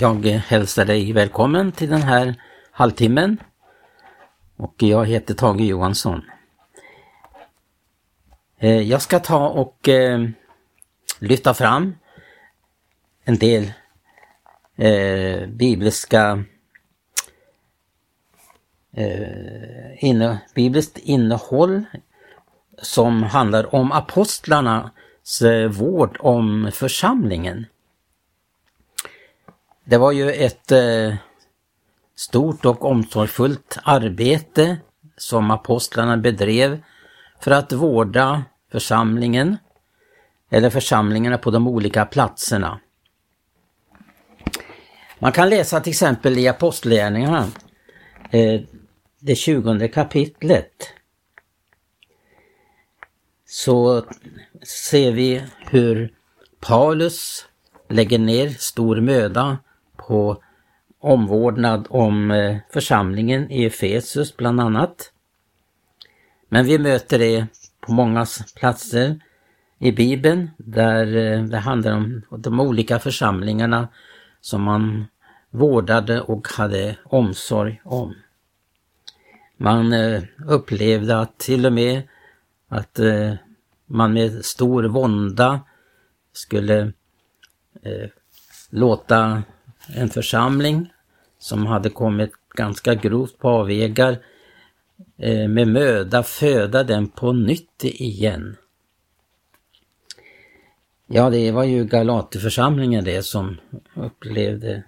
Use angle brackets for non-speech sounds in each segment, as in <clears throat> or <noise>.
Jag hälsar dig välkommen till den här halvtimmen. Och jag heter Tage Johansson. Eh, jag ska ta och eh, lyfta fram en del eh, bibliska eh, inne, bibliskt innehåll som handlar om apostlarnas eh, vård om församlingen. Det var ju ett eh, stort och omsorgsfullt arbete som apostlarna bedrev för att vårda församlingen eller församlingarna på de olika platserna. Man kan läsa till exempel i Apostlagärningarna, eh, det tjugonde kapitlet. Så ser vi hur Paulus lägger ner stor möda på omvårdnad om eh, församlingen i Efesus bland annat. Men vi möter det på många platser i Bibeln där eh, det handlar om de olika församlingarna som man vårdade och hade omsorg om. Man eh, upplevde att till och med att man med stor vånda skulle låta en församling som hade kommit ganska grovt på avvägar eh, med möda föda den på nytt igen. Ja, det var ju Galaterförsamlingen det som upplevde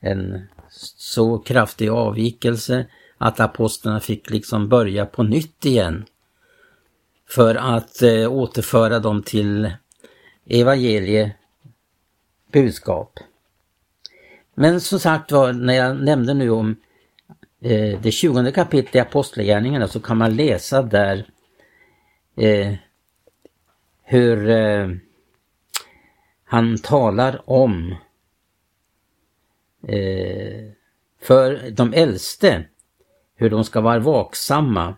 en så kraftig avvikelse att apostlarna fick liksom börja på nytt igen för att eh, återföra dem till evangelie budskap. Men som sagt var, när jag nämnde nu om eh, det 20 kapitlet i Apostlagärningarna så kan man läsa där eh, hur eh, han talar om eh, för de äldste hur de ska vara vaksamma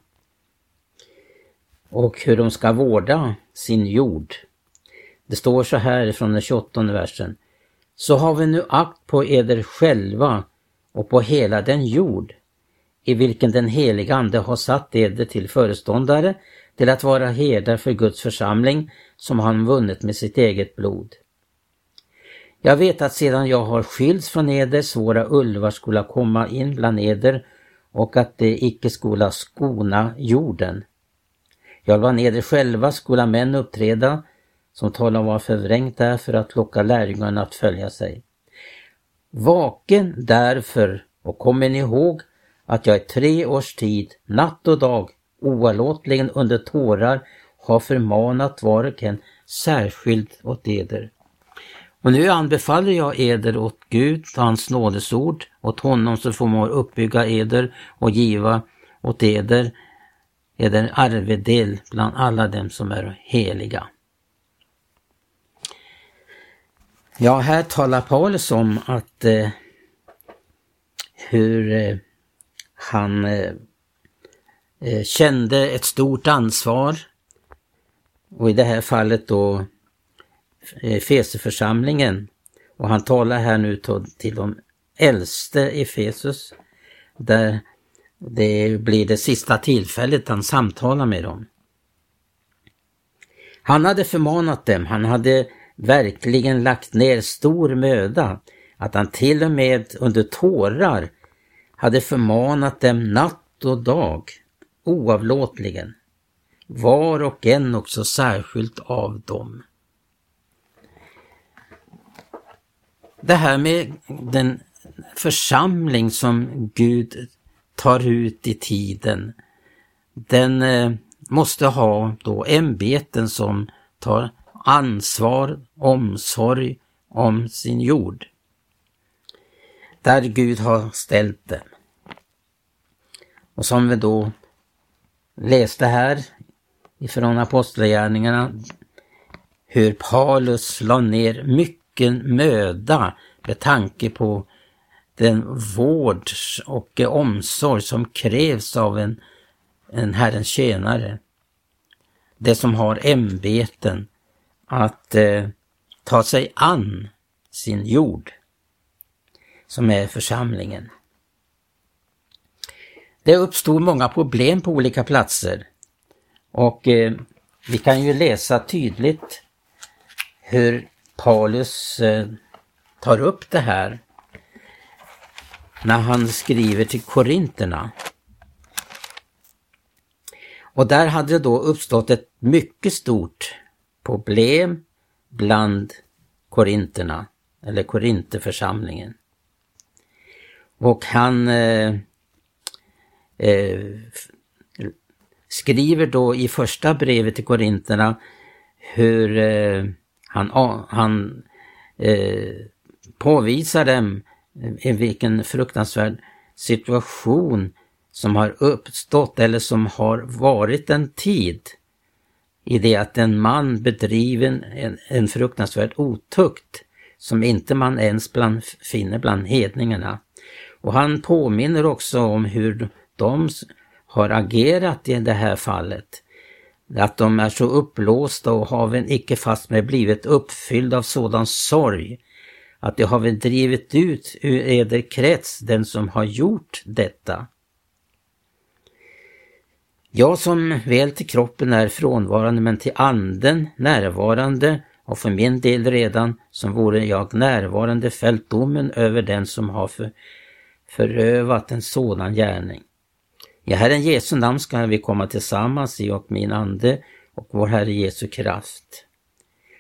och hur de ska vårda sin jord. Det står så här från den 28 versen så har vi nu akt på eder själva och på hela den jord i vilken den heliga Ande har satt eder till föreståndare till att vara herdar för Guds församling som han vunnit med sitt eget blod. Jag vet att sedan jag har skilts från eder svåra ulvar skola komma in bland eder och att de icke skola skona jorden. Jag var eder själva skola män uppträda som talar om vad förvrängt är för att locka lärjungarna att följa sig. Vaken därför och kommer ni ihåg att jag i tre års tid, natt och dag, oavlåtligen under tårar har förmanat var och en särskilt åt eder. Och nu anbefaller jag eder åt Gud och hans nådesord, åt honom som förmår uppbygga eder och giva åt eder eder arvedel bland alla dem som är heliga. Ja, här talar Paulus om att eh, hur eh, han eh, eh, kände ett stort ansvar. Och i det här fallet då eh, Feseförsamlingen och han talar här nu till de äldste Efesus där det blir det sista tillfället han samtalar med dem. Han hade förmanat dem, han hade verkligen lagt ner stor möda, att han till och med under tårar hade förmanat dem natt och dag, oavlåtligen, var och en också särskilt av dem. Det här med den församling som Gud tar ut i tiden, den eh, måste ha då ämbeten som tar ansvar, omsorg om sin jord. Där Gud har ställt den. Och som vi då läste här ifrån Apostlagärningarna hur Paulus la ner mycket möda med tanke på den vård och omsorg som krävs av en, en Herrens tjänare. Det som har ämbeten att eh, ta sig an sin jord. som är församlingen. Det uppstod många problem på olika platser och eh, vi kan ju läsa tydligt hur Paulus eh, tar upp det här när han skriver till Korinterna. Och där hade det då uppstått ett mycket stort problem bland korinterna, eller korinterförsamlingen. Och han eh, eh, skriver då i första brevet till korinterna hur eh, han, han eh, påvisar dem eh, i vilken fruktansvärd situation som har uppstått eller som har varit en tid i det att en man bedriver en, en fruktansvärd otukt som inte man ens bland, finner bland hedningarna. Och han påminner också om hur de har agerat i det här fallet. Att de är så upplåsta och har väl icke fastmer blivit uppfyllda av sådan sorg att de har väl drivit ut ur eder krets den som har gjort detta. Jag som väl till kroppen är frånvarande men till anden närvarande och för min del redan som vore jag närvarande fällt domen över den som har för, förövat en sådan gärning. I Herren Jesu namn ska vi komma tillsammans, i och min ande och vår Herre Jesu kraft.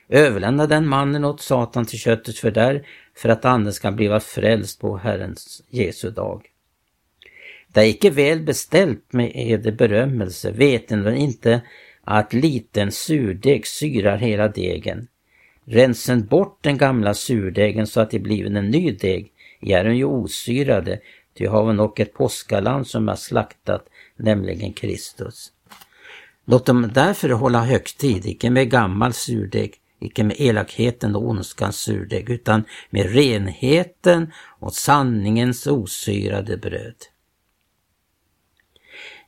Överlämna den mannen åt Satan till köttets fördärv för att anden ska bliva frälst på Herrens Jesu dag. Det är icke väl beställt med eder berömmelse, veten väl inte att liten surdeg syrar hela degen. Rensen bort den gamla surdegen så att det blir en ny deg, är den ju osyrade, ty har nog ett påskaland som är slaktat, nämligen Kristus. Låt dem därför hålla högtid, icke med gammal surdeg, icke med elakheten och ondskans surdeg, utan med renheten och sanningens osyrade bröd.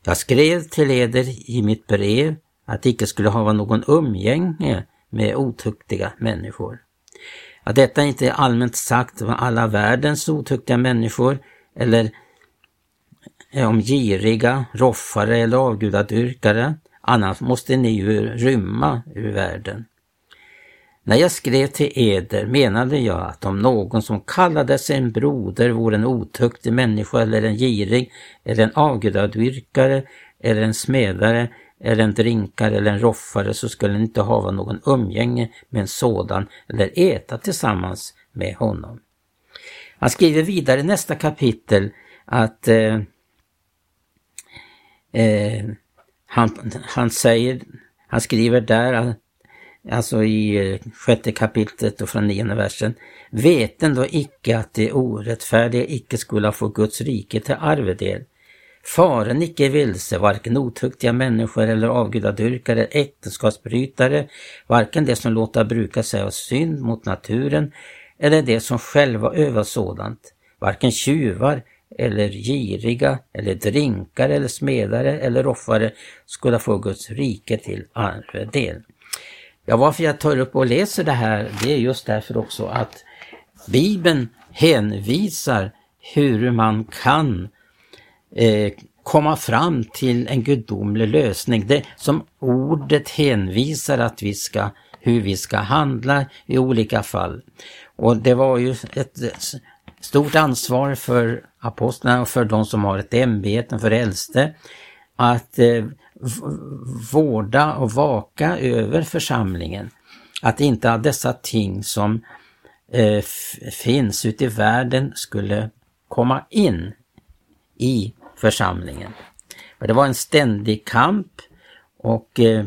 Jag skrev till eder i mitt brev att det icke skulle ha någon umgänge med otuktiga människor. Att detta inte är allmänt sagt var alla världens otuktiga människor eller om giriga, roffare eller avgudadyrkare, annars måste ni ju rymma ur världen. När jag skrev till eder menade jag att om någon som kallade sig en broder vore en otuktig människa eller en girig eller en avgudadyrkare eller en smedare eller en drinkare eller en roffare så skulle ni inte ha någon umgänge med en sådan eller äta tillsammans med honom. Han skriver vidare i nästa kapitel att eh, eh, han, han säger, han skriver där alltså i eh, sjätte kapitlet och från nionde versen. Veten då icke att det orättfärdiga icke skulle få Guds rike till arvedel. Faren icke vilse, varken otuktiga människor eller avgudadyrkare, äktenskapsbrytare, varken det som låter bruka sig av synd mot naturen eller det som själva övar sådant, varken tjuvar eller giriga eller drinkare eller smedare eller roffare skulle få Guds rike till arvedel. Ja, varför jag tar upp och läser det här, det är just därför också att Bibeln hänvisar hur man kan eh, komma fram till en gudomlig lösning. Det som ordet hänvisar att vi ska, hur vi ska handla i olika fall. Och det var ju ett stort ansvar för apostlarna och för de som har ett ämbete, för äldste, att eh, vårda och vaka över församlingen. Att inte dessa ting som eh, finns ute i världen skulle komma in i församlingen. För det var en ständig kamp och eh,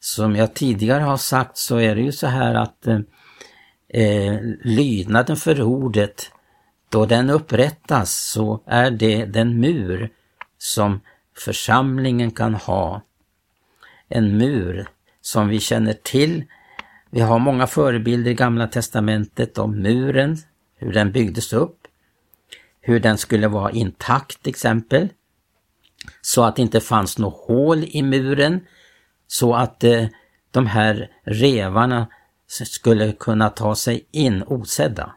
som jag tidigare har sagt så är det ju så här att eh, eh lydnaden för ordet, då den upprättas så är det den mur som församlingen kan ha en mur som vi känner till. Vi har många förebilder i Gamla Testamentet om muren, hur den byggdes upp, hur den skulle vara intakt till exempel, så att det inte fanns något hål i muren, så att eh, de här revarna skulle kunna ta sig in osedda.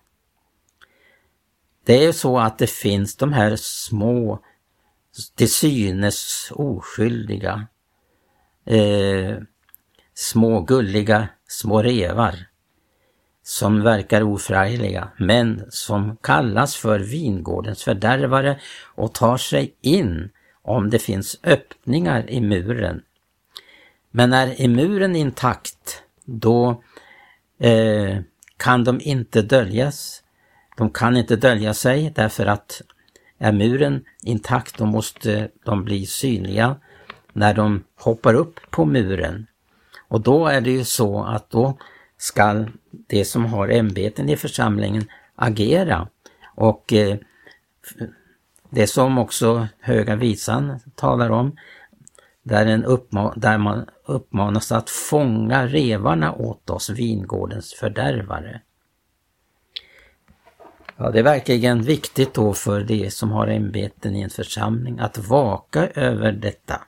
Det är så att det finns de här små, till synes oskyldiga, eh, små gulliga små revar som verkar oförargliga, men som kallas för vingårdens fördärvare och tar sig in om det finns öppningar i muren. Men är muren intakt, då eh, kan de inte döljas. De kan inte dölja sig därför att är muren intakt, då måste de bli synliga när de hoppar upp på muren. Och då är det ju så att då skall de som har ämbeten i församlingen agera. Och eh, det som också Höga Visan talar om, där, en uppma där man uppmanas att fånga revarna åt oss, vingårdens fördärvare. Ja, det är verkligen viktigt då för de som har ämbeten i en församling att vaka över detta.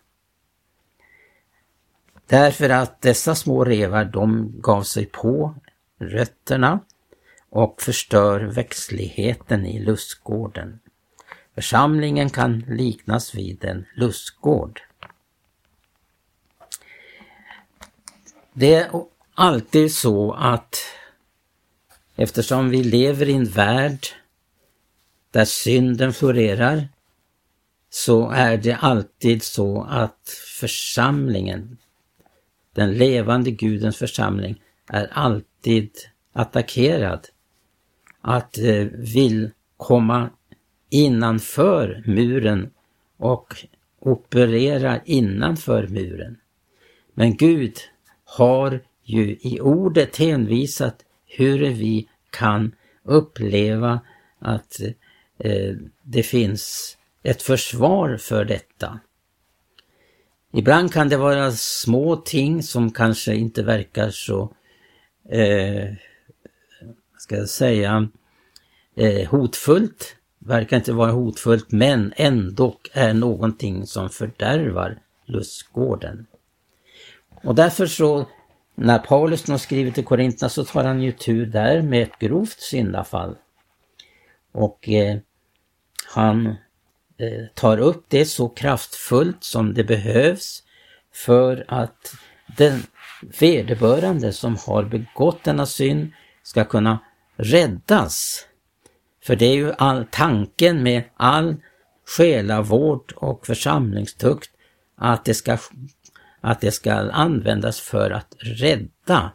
Därför att dessa små revar de gav sig på rötterna och förstör växtligheten i lustgården. Församlingen kan liknas vid en lustgård. Det är alltid så att eftersom vi lever i en värld där synden florerar så är det alltid så att församlingen, den levande Gudens församling, är alltid attackerad. Att eh, vill komma innanför muren och operera innanför muren. Men Gud har ju i ordet hänvisat hur vi kan uppleva att eh, det finns ett försvar för detta. Ibland kan det vara små ting som kanske inte verkar så, eh, ska jag säga, eh, hotfullt verkar inte vara hotfullt men ändå är någonting som fördärvar lustgården. Och därför så, när Paulus nu skriver till Korinterna så tar han ju tur där med ett grovt syndafall. Och eh, han eh, tar upp det så kraftfullt som det behövs för att den vederbörande som har begått denna synd ska kunna räddas för det är ju all tanken med all själavård och församlingstukt att det ska, att det ska användas för att rädda.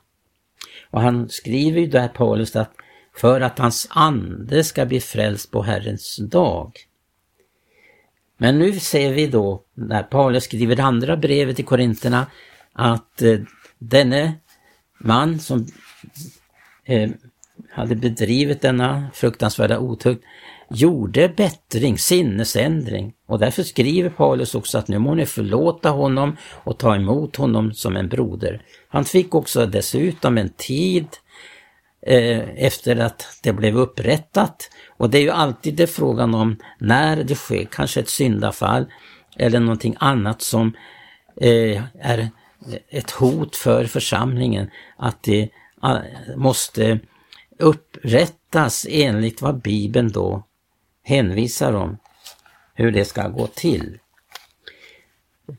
Och han skriver ju där Paulus att för att hans ande ska bli frälst på Herrens dag. Men nu ser vi då när Paulus skriver det andra brevet till Korinterna att eh, denne man som eh, hade bedrivit denna fruktansvärda otukt gjorde bättring, sinnesändring. Och därför skriver Paulus också att nu må ni förlåta honom och ta emot honom som en broder. Han fick också dessutom en tid eh, efter att det blev upprättat. Och det är ju alltid det frågan om när det sker, kanske ett syndafall eller någonting annat som eh, är ett hot för församlingen, att det eh, måste upprättas enligt vad Bibeln då hänvisar om hur det ska gå till.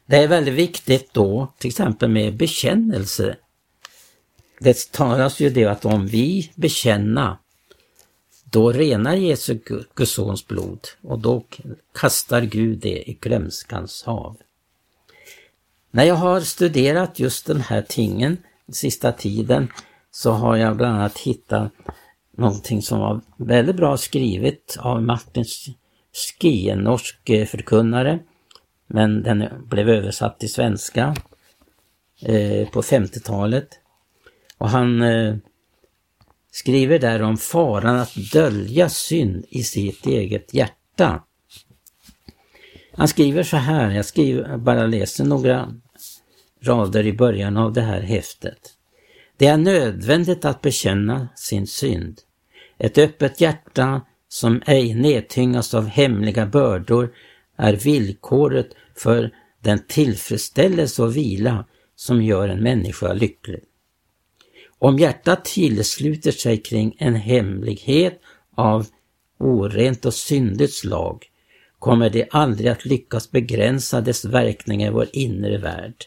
Det är väldigt viktigt då till exempel med bekännelse. Det talas ju det att om vi bekänna då renar Jesu Guds sons blod och då kastar Gud det i glömskans hav. När jag har studerat just den här tingen sista tiden så har jag bland annat hittat någonting som var väldigt bra skrivet av Martin Ski, en norsk eh, förkunnare. Men den blev översatt till svenska eh, på 50-talet. Och han eh, skriver där om faran att dölja synd i sitt eget hjärta. Han skriver så här, jag skriver, bara läser några rader i början av det här häftet. Det är nödvändigt att bekänna sin synd. Ett öppet hjärta som ej nedtyngas av hemliga bördor är villkoret för den tillfredsställelse och vila som gör en människa lycklig. Om hjärtat tillsluter sig kring en hemlighet av orent och syndigt slag kommer det aldrig att lyckas begränsa dess verkningar i vår inre värld.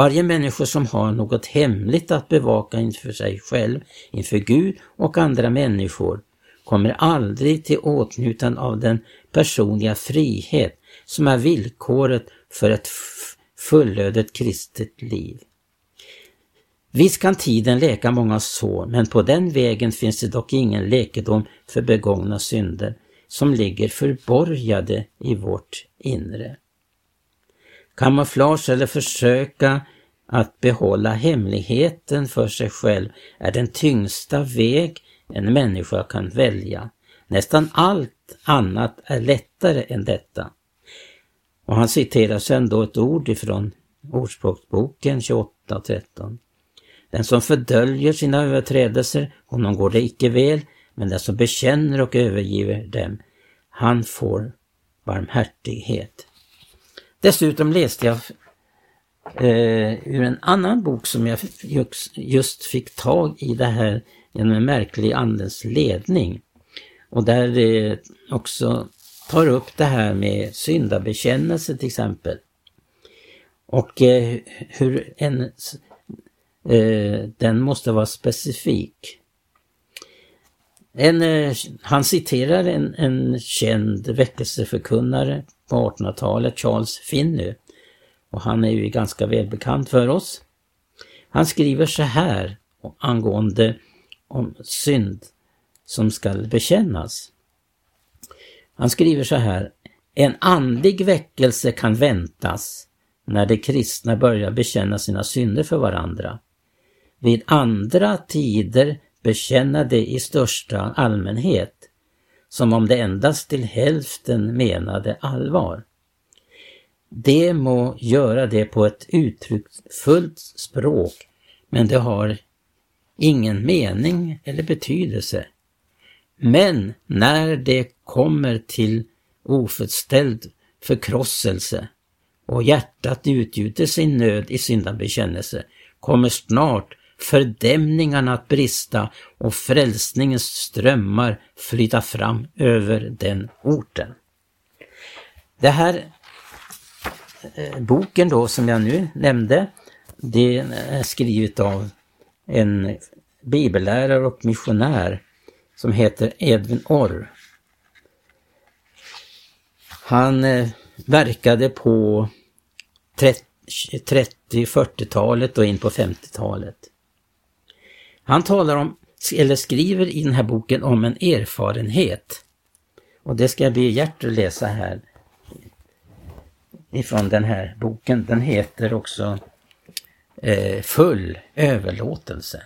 Varje människa som har något hemligt att bevaka inför sig själv, inför Gud och andra människor kommer aldrig till åtnjutande av den personliga frihet som är villkoret för ett fullödigt kristet liv. Visst kan tiden läka många sår, men på den vägen finns det dock ingen läkedom för begångna synder som ligger förborgade i vårt inre. Kamouflage eller försöka att behålla hemligheten för sig själv är den tyngsta väg en människa kan välja. Nästan allt annat är lättare än detta. Och han citerar sedan då ett ord ifrån Ordspråksboken 28-13. Den som fördöljer sina överträdelser, honom går det icke väl, men den som bekänner och övergiver dem, han får barmhärtighet. Dessutom läste jag eh, ur en annan bok som jag just fick tag i det här genom en märklig andens ledning. Och där det också tar upp det här med syndabekännelse till exempel. Och eh, hur en, eh, den måste vara specifik. En, eh, han citerar en, en känd väckelseförkunnare på 1800-talet, Charles Finney. Och han är ju ganska välbekant för oss. Han skriver så här angående om synd som skall bekännas. Han skriver så här. En andlig väckelse kan väntas när de kristna börjar bekänna sina synder för varandra. Vid andra tider bekänna det i största allmänhet, som om det endast till hälften menade allvar. Det må göra det på ett uttrycksfullt språk, men det har ingen mening eller betydelse. Men när det kommer till oförställd förkrosselse och hjärtat utgjuter sin nöd i syndabekännelse kommer snart fördämningarna att brista och frälsningens strömmar flyta fram över den orten. Det här eh, boken då som jag nu nämnde, det är skrivet av en bibellärare och missionär som heter Edvin Orr. Han eh, verkade på 30-40-talet och in på 50-talet. Han talar om, eller skriver i den här boken om en erfarenhet. Och det ska jag be Gert att läsa här ifrån den här boken. Den heter också eh, Full överlåtelse.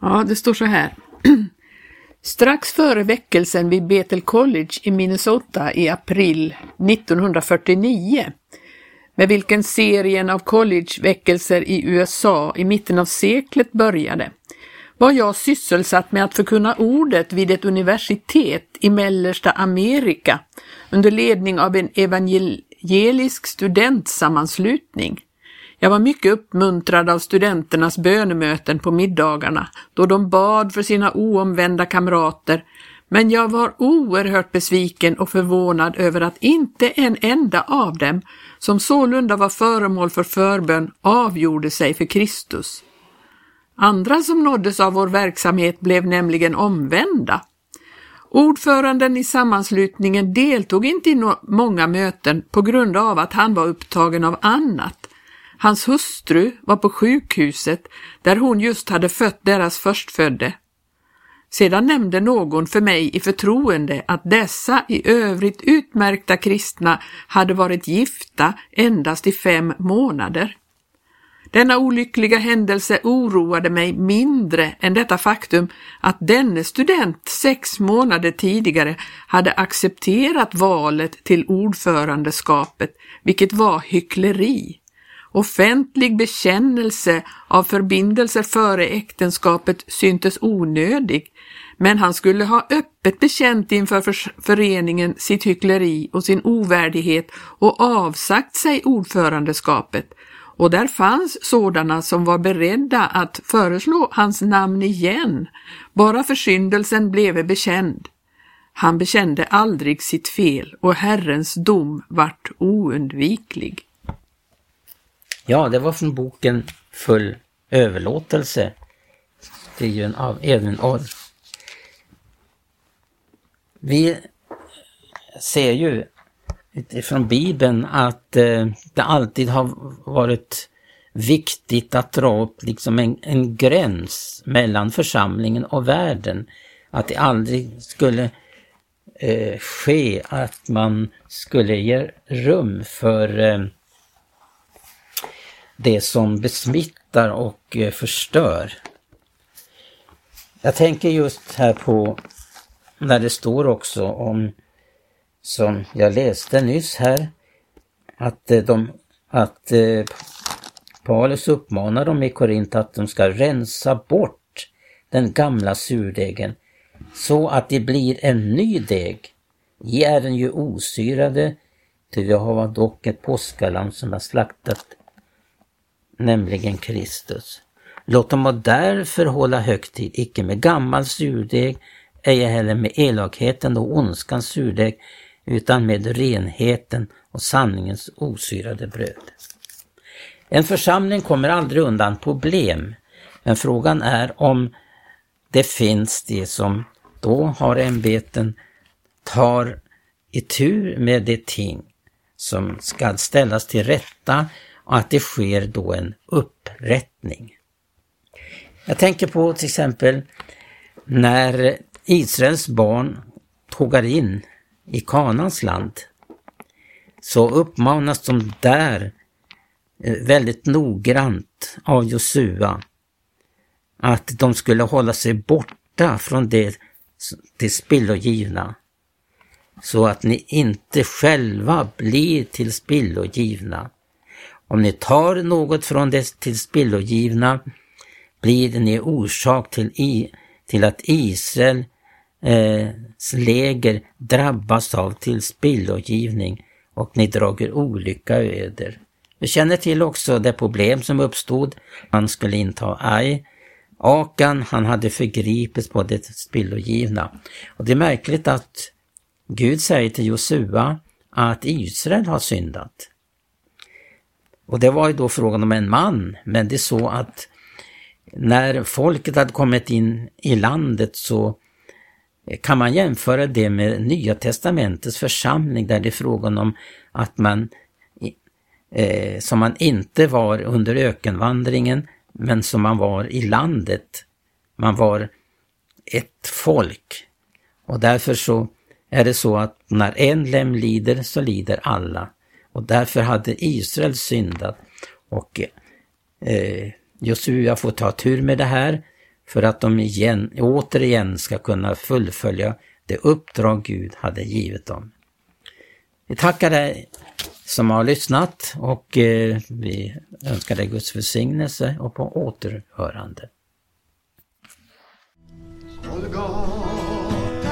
Ja, det står så här. <clears throat> Strax före väckelsen vid Bethel College i Minnesota i april 1949 med vilken serien av collegeväckelser i USA i mitten av seklet började, var jag sysselsatt med att förkunna ordet vid ett universitet i mellersta Amerika under ledning av en evangelisk studentsammanslutning. Jag var mycket uppmuntrad av studenternas bönemöten på middagarna, då de bad för sina oomvända kamrater, men jag var oerhört besviken och förvånad över att inte en enda av dem, som sålunda var föremål för förbön, avgjorde sig för Kristus. Andra som nåddes av vår verksamhet blev nämligen omvända. Ordföranden i sammanslutningen deltog inte i många möten på grund av att han var upptagen av annat. Hans hustru var på sjukhuset där hon just hade fött deras förstfödde. Sedan nämnde någon för mig i förtroende att dessa i övrigt utmärkta kristna hade varit gifta endast i fem månader. Denna olyckliga händelse oroade mig mindre än detta faktum att denne student sex månader tidigare hade accepterat valet till ordförandeskapet, vilket var hyckleri. Offentlig bekännelse av förbindelser före äktenskapet syntes onödig, men han skulle ha öppet bekänt inför föreningen sitt hyckleri och sin ovärdighet och avsagt sig ordförandeskapet och där fanns sådana som var beredda att föreslå hans namn igen, bara försyndelsen bleve bekänd. Han bekände aldrig sitt fel och Herrens dom vart oundviklig. Ja, det var från boken Full överlåtelse. Det är ju en av Edvin Orr. Vi ser ju utifrån Bibeln att eh, det alltid har varit viktigt att dra upp liksom en, en gräns mellan församlingen och världen. Att det aldrig skulle eh, ske att man skulle ge rum för eh, det som besmittar och eh, förstör. Jag tänker just här på när det står också om, som jag läste nyss här, att, eh, de, att eh, Paulus uppmanar dem i Korint att de ska rensa bort den gamla surdegen så att det blir en ny deg. I är den ju osyrade, ty vi har dock ett påskalamm som har slaktat, nämligen Kristus. Låt dem därför hålla högtid, icke med gammal surdeg, ej heller med elakheten och ondskans surdeg, utan med renheten och sanningens osyrade bröd. En församling kommer aldrig undan problem, men frågan är om det finns det som då har ämbeten tar tur med de ting som skall ställas till rätta och att det sker då en upprättning. Jag tänker på till exempel när Israels barn tågar in i Kanans land så uppmanas de där eh, väldigt noggrant av Josua att de skulle hålla sig borta från det tillspillogivna så att ni inte själva blir tillspillogivna. Om ni tar något från det tillspillogivna blir ni orsak till, i, till att Israels eh, läger drabbas av tillspillogivning och ni drager olycka öder. Vi känner till också det problem som uppstod. Han skulle inta Ai. Akan, han hade förgripits på det spillogivna. Och det är märkligt att Gud säger till Josua att Israel har syndat. Och det var ju då frågan om en man, men det är så att när folket hade kommit in i landet så eh, kan man jämföra det med Nya Testamentets församling där det är frågan om att man, eh, som man inte var under ökenvandringen, men som man var i landet. Man var ett folk. Och därför så är det så att när en lem lider så lider alla. Och därför hade Israel syndat. Och eh, Josua får ta tur med det här för att de igen, återigen ska kunna fullfölja det uppdrag Gud hade givit dem. Vi tackar dig som har lyssnat och eh, vi önskar dig Guds välsignelse och på återhörande. Golgata,